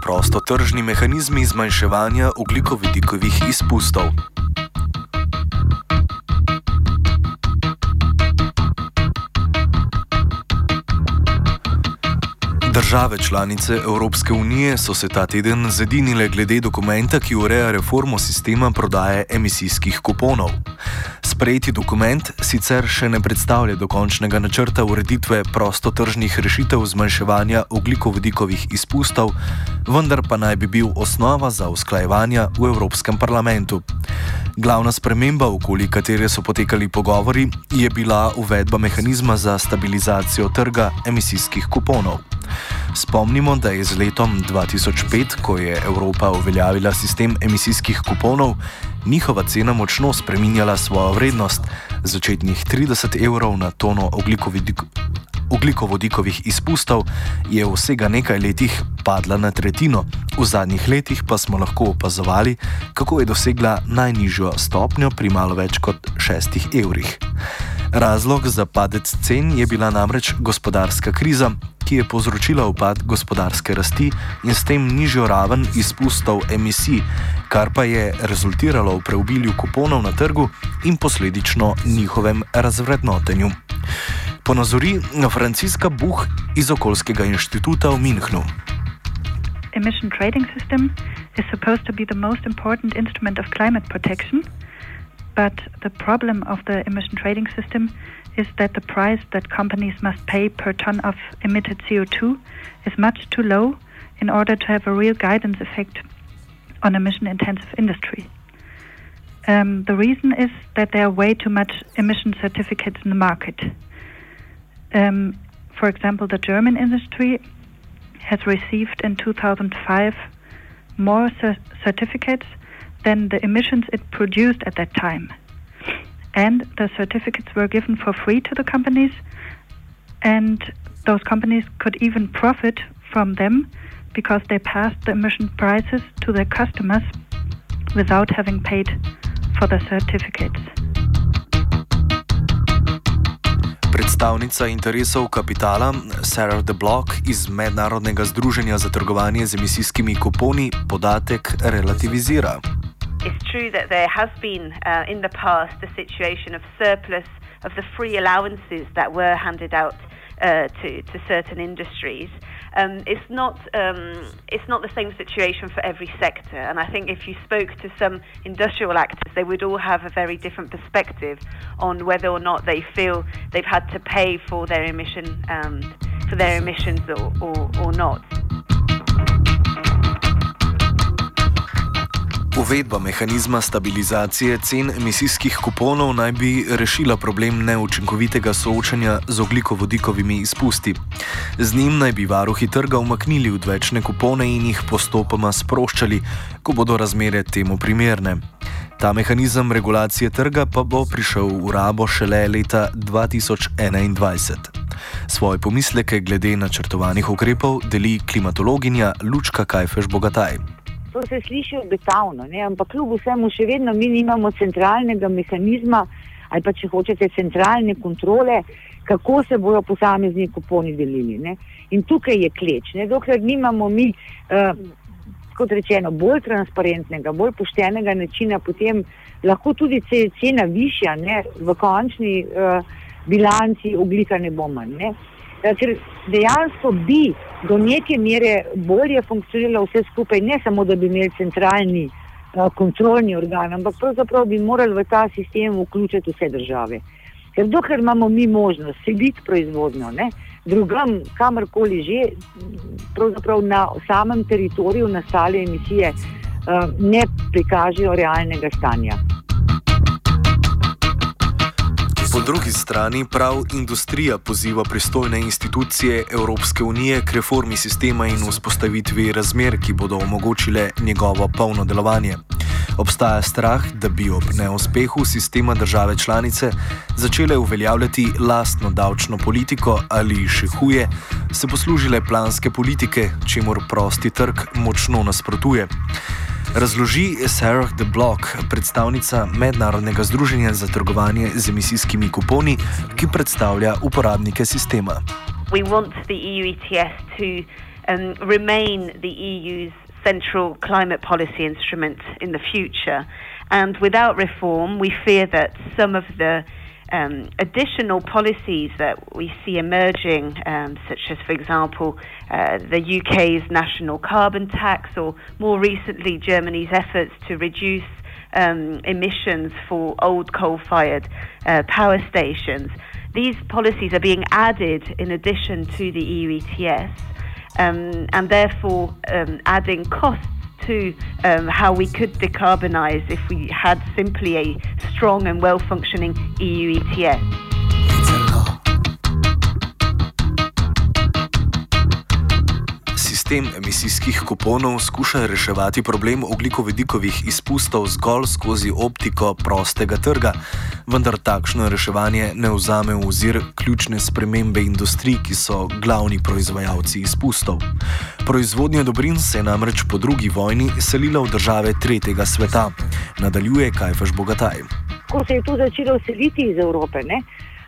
Prostotržni mehanizmi zmanjševanja oglikovidikovih izpustov. Države članice Evropske unije so se ta teden zedinile glede dokumenta, ki ureja reformo sistema prodaje emisijskih kuponov. Sprejeti dokument sicer še ne predstavlja dokončnega načrta ureditve prostotržnih rešitev zmanjševanja oglikovodikovih izpustov, vendar pa naj bi bil osnova za usklajevanja v Evropskem parlamentu. Glavna sprememba, okoli katere so potekali pogovori, je bila uvedba mehanizma za stabilizacijo trga emisijskih kuponov. Spomnimo, da je z letom 2005, ko je Evropa uveljavila sistem emisijskih kuponov, njihova cena močno spreminjala svojo vrednost, začetnih 30 evrov na tono oglikovodikovih izpustov je vsega nekaj letih padla na tretjino, v zadnjih letih pa smo lahko opazovali, kako je dosegla najnižjo stopnjo pri malo več kot 6 evrih. Razlog za padec cen je bila namreč gospodarska kriza, ki je povzročila upad gospodarske rasti in s tem nižjo raven izpustov emisij, kar pa je rezultiralo v preobilju kuponov na trgu in posledično njihovem razvrednotenju. Ponazori Franciska Buh iz Okoljskega inštituta v Münchnu. Emission trading system is supposed to be the most important instrument of climate protection. But the problem of the emission trading system is that the price that companies must pay per ton of emitted CO2 is much too low in order to have a real guidance effect on emission intensive industry. Um, the reason is that there are way too much emission certificates in the market. Um, for example, the German industry has received in 2005 more cer- certificates than the emissions it produced at that time. And the certificates were given for free to the companies, and those companies could even profit from them because they passed the emission prices to their customers without having paid for the certificates. Predstavnica interesov kapitala Sarah De Block iz Mednarodnega združenja za trgovanje z emisijskimi kuponi podatek relativizira. It's true that there has been uh, in the past a situation of surplus of the free allowances that were handed out uh, to, to certain industries. Um, it's not um, it's not the same situation for every sector, and I think if you spoke to some industrial actors, they would all have a very different perspective on whether or not they feel they've had to pay for their emission um, for their emissions or, or, or not. Uvedba mehanizma stabilizacije cen emisijskih kuponov naj bi rešila problem neučinkovitega soočanja z oglikovodikovimi izpusti. Z njim naj bi varuhi trga umaknili odvečne kupone in jih postopoma sproščali, ko bodo razmere temu primerne. Ta mehanizem regulacije trga pa bo prišel v rabo šele leta 2021. Svoje pomisleke glede načrtovanih ukrepov deli klimatologinja Lučka Kajfeš-Bogataj. To se sliši obetavno, ne? ampak kljub vsemu še vedno mi nimamo centralnega mehanizma ali pa če hočete centralne kontrole, kako se bodo posamezni kuponi delili. Ne? In tukaj je kleč. Ne? Dokler nimamo mi, uh, kot rečeno, bolj transparentnega, bolj poštenega načina, potem lahko tudi, je cena višja, ne? v končni. Uh, bilanci oglika ne bo manj. Ne? Eh, ker dejansko bi do neke mere bolje funkcioniralo vse skupaj, ne samo da bi imeli centralni uh, kontrolni organ, ampak pravzaprav bi morali v ta sistem vključiti vse države. Ker dokler imamo mi možnost seliti proizvodnjo, ne, drugam, kamorkoli že, pravzaprav na samem teritoriju nastale emisije uh, ne prikažejo realnega stanja. Po drugi strani prav industrija poziva pristojne institucije Evropske unije k reformi sistema in vzpostavitvi razmer, ki bodo omogočile njegovo polno delovanje. Obstaja strah, da bi ob neuspehu sistema države članice začele uveljavljati lastno davčno politiko ali še huje, se poslužile planske politike, čemu prosti trg močno nasprotuje. Razloži Sarah de Block, predstavnica Mednarodnega združenja za trgovanje z emisijskimi kuponi, ki predstavlja uporabnike sistema. We want the EU ETS to um, remain the EU's central climate policy instrument in the future. And without reform, we fear that some of the um, additional policies that we see emerging, um, such as, for example, uh, the UK's national carbon tax, or more recently, Germany's efforts to reduce um, emissions for old coal fired uh, power stations. These policies are being added in addition to the EU ETS, um, and therefore um, adding costs to um, how we could decarbonise if we had simply a strong and well functioning EU ETS. Sistem emisijskih kuponov skuša reševati problem oglikovodikovih izpustov zgolj skozi optiko prostega trga, vendar takšno reševanje ne vzame v ozir ključne spremembe industrij, ki so glavni proizvajalci izpustov. Proizvodnja dobrin se je namreč po drugi vojni selila v države tretjega sveta, nadaljuje Kajfaš Bogataj. Ko se je to začelo seliti iz Evrope, ne?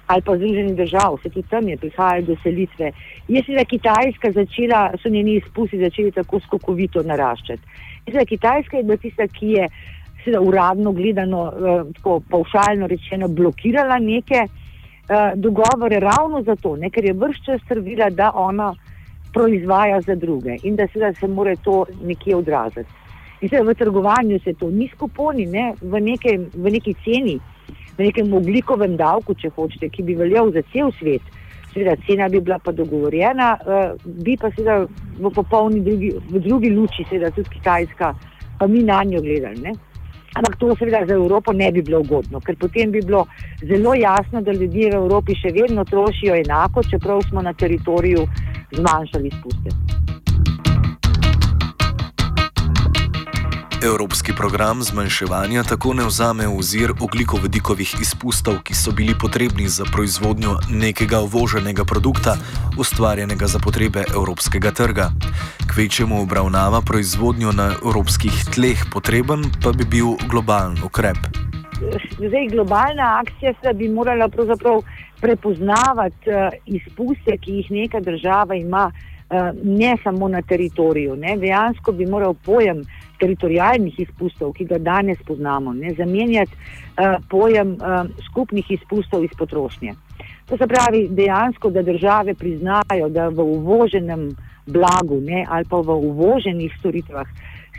Ali pa Združenih držav, se tudi tam je prihajalo do selitve. Je seveda Kitajska začela, so njeni izpusti začeli tako skokovito naraščati. Seveda Kitajska je bila tista, ki je seveda uradno gledano, eh, tako paušalno rečeno, blokirala neke eh, dogovore ravno zato, ne, ker je vrščas trdila, da ona proizvaja za druge in da seveda se mora to nekje odraziti. In seveda v trgovanju se to ni skuponi, ne, v, neke, v neki ceni nekem oglikovem davku, če hočete, ki bi veljal za cel svet. Seveda, cena bi bila pa dogovorjena, uh, bi pa seveda v popolni drugi, v drugi luči, seveda tudi Kitajska, pa mi na njo gledali. Ne? Ampak to seveda za Evropo ne bi bilo ugodno, ker potem bi bilo zelo jasno, da ljudje v Evropi še vedno trošijo enako, čeprav smo na teritoriju zmanjšali izpuste. Evropski program zmanjševanja tako ne vzame v ozir oglikovodikovih izpustov, ki so bili potrebni za proizvodnjo nekega uvoženega produkta, ustvarjenega za potrebe evropskega trga. Kvečemu obravnava proizvodnjo na evropskih tleh potreben, pa bi bil globalen ukrep. Zdaj, globalna akcija bi morala prepoznavati uh, izpuste, ki jih neka država ima, uh, ne samo na teritoriju. Ne? Dejansko bi moral pojem teritorijalnih izpustov, ki ga danes poznamo, ne zamenjati uh, pojem uh, skupnih izpustov iz potrošnje. To se pravi dejansko, da države priznajo, da v uvoženem blagu ne, ali pa v uvoženih storitvah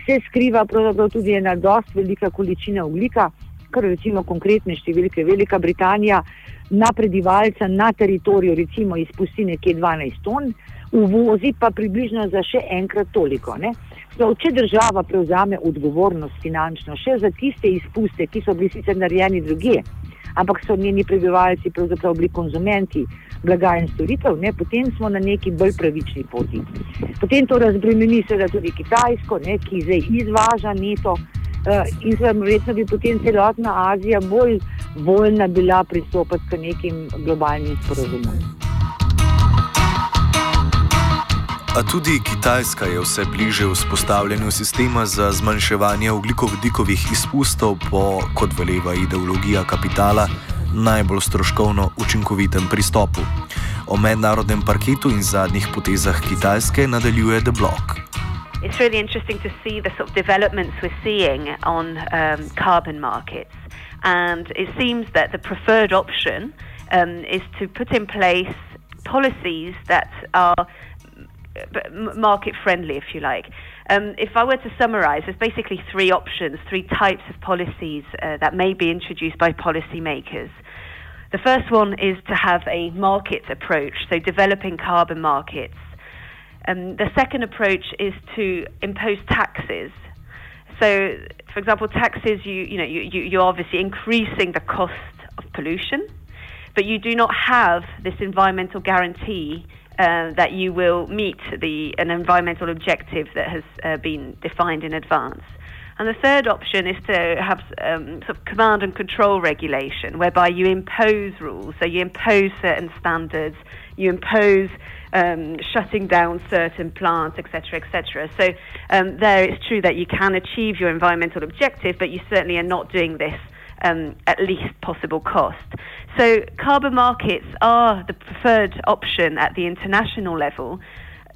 se skriva tudi ena dost velika količina oglika, kar recimo konkretne številke Velika Britanija na prebivalca na teritoriju recimo izpusti nekje 12 ton, uvozi pa približno za še enkrat toliko. Ne. So, če država prevzame odgovornost finančno še za tiste izpuste, ki so bili sicer narejeni druge, ampak so njeni prebivalci pravzaprav bili konzumenti blaga in storitev, ne, potem smo na neki bolj pravični poti. Potem to razbremeni seveda tudi Kitajsko, ne, ki zdaj izvaža neto uh, in seveda verjetno bi potem celotna Azija bolj voljna bila pristopiti k nekim globalnim sporozumom. A tudi Kitajska je vse bliže vzpostavljanju sistema za zmanjševanje oglikovodikovih izpustov po, kot veleva ideologija kapitala, najbolj stroškovno učinkovitem pristopu. O mednarodnem parketu in zadnjih potezah Kitajske nadaljuje The Block. It's really interesting to see the sort of developments we're seeing on um, carbon markets. And it seems that the preferred option um, is to put in place policies that are market friendly, if you like. Um, if I were to summarize, there's basically three options, three types of policies uh, that may be introduced by policymakers. The first one is to have a market approach, so developing carbon markets. Um, the second approach is to impose taxes. So, for example, taxes, you, you know, you, you, you're obviously increasing the cost of pollution, but you do not have this environmental guarantee uh, that you will meet the an environmental objective that has uh, been defined in advance. And the third option is to have um, sort of command and control regulation, whereby you impose rules. So you impose certain standards, you impose um, shutting down certain plants, etc., etc. So um, there, it's true that you can achieve your environmental objective, but you certainly are not doing this um, at least possible cost. So carbon markets are the preferred option at the international level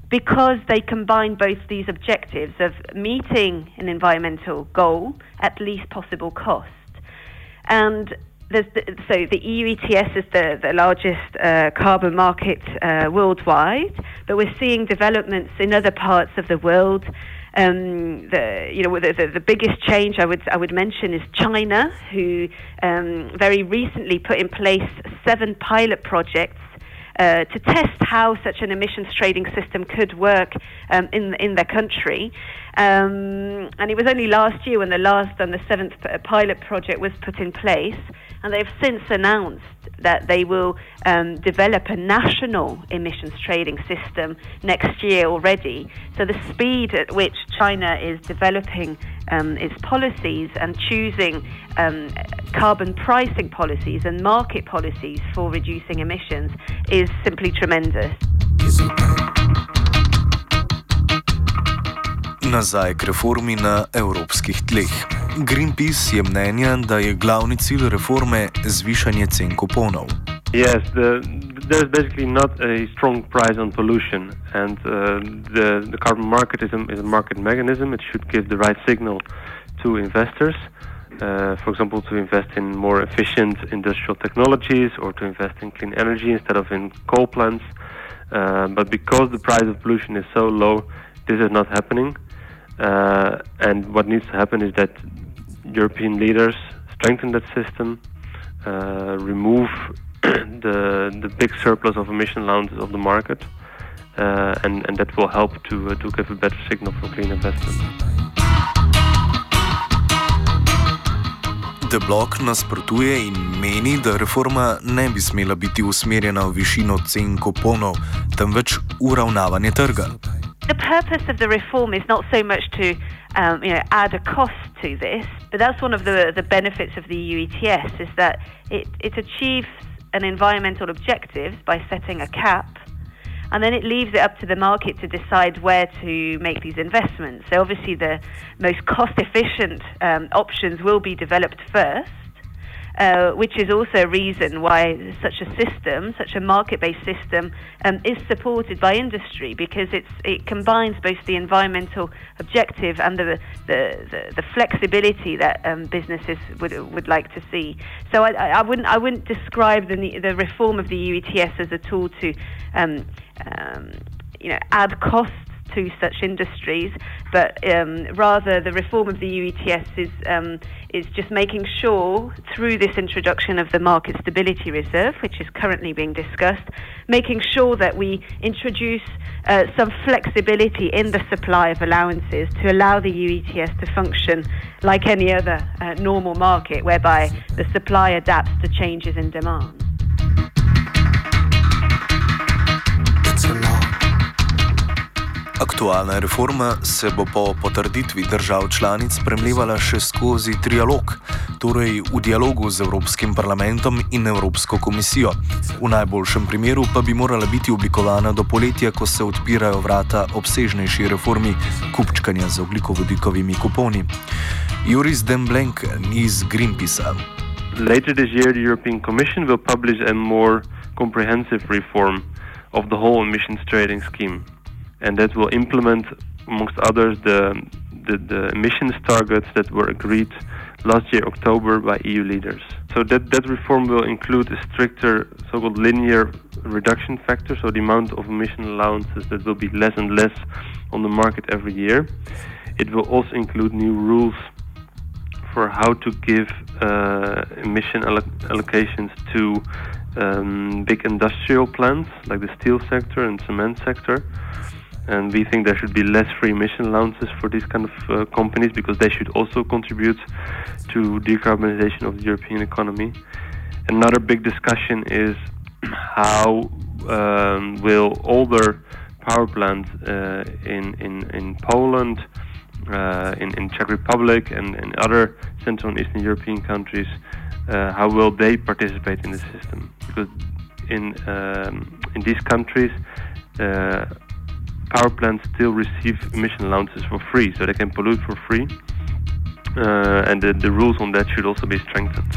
because they combine both these objectives of meeting an environmental goal at least possible cost. And the, so the EU ETS is the, the largest uh, carbon market uh, worldwide, but we're seeing developments in other parts of the world um, the you know the, the, the, biggest change I would I would mention is China, who um, very recently put in place seven pilot projects uh, to test how such an emissions trading system could work um, in in their country. Um, and it was only last year when the last and the seventh pilot project was put in place, and they've since announced that they will um, develop a national emissions trading system next year already. So the speed at which China is developing um, its policies and choosing um, carbon pricing policies and market policies for reducing emissions is simply tremendous. Nazaj k reformi na evropskih tleh. Greenpeace je mnenja, da je glavni cilj reforme zvišanje cen kuponov. Yes, the, there's basically not a strong price on pollution, and uh, the, the carbon market is a, is a market mechanism. It should give the right signal to investors, uh, for example, to invest in more efficient industrial technologies or to invest in clean energy instead of in coal plants. Uh, but because the price of pollution is so low, this is not happening. Uh, and what needs to happen is that European leaders strengthen that system, uh, remove the the big surplus of emission allowances of the market, uh, and and that will help to uh, to give a better signal for clean investment. The blok nasprotuje in meni, da reforma ne bi smela biti usmerjena v višino cen kuponov, temveč uravnavanje trga. the purpose of the reform is not so much to um, you know add a cost to this, but that's one of the the benefits of the EU ETS is that it it achieves an environmental objective by setting a cap. And then it leaves it up to the market to decide where to make these investments. So, obviously, the most cost efficient um, options will be developed first. Uh, which is also a reason why such a system, such a market-based system, um, is supported by industry because it combines both the environmental objective and the the, the, the flexibility that um, businesses would would like to see. So I, I, wouldn't I wouldn't describe the the reform of the EU ETS as a tool to um, um, you know add costs to such industries, but um, rather the reform of the UETS is um, is just making sure through this introduction of the market stability reserve, which is currently being discussed, making sure that we introduce uh, some flexibility in the supply of allowances to allow the UETS to function like any other uh, normal market, whereby the supply adapts to changes in demand. Aktualna reforma se bo po potrditvi držav članic spremljevala še skozi trialog, torej v dialogu z Evropskim parlamentom in Evropsko komisijo. V najboljšem primeru pa bi morala biti oblikovana do poletja, ko se odpirajo vrata obsežnejši reformi kupčkanja z oglikovodikovimi kuponi. Juris Demblenken iz Greenpeacea. Later this year, the European Commission will publish a more comprehensive reform of the whole emissions trading scheme. And that will implement, amongst others, the, the, the emissions targets that were agreed last year, October, by EU leaders. So that, that reform will include a stricter so-called linear reduction factor, so the amount of emission allowances that will be less and less on the market every year. It will also include new rules for how to give uh, emission alloc- allocations to um, big industrial plants like the steel sector and cement sector. And we think there should be less free emission allowances for these kind of uh, companies because they should also contribute to decarbonization of the European economy. Another big discussion is how um, will older power plants uh, in, in, in Poland, uh, in, in Czech Republic, and, and other Central and Eastern European countries, uh, how will they participate in the system? Because in, um, in these countries, uh, power plants still receive emission allowances for free, so they can pollute for free. Uh, and the, the rules on that should also be strengthened.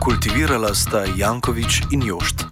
Kultivirala sta Jankovič in Jošt.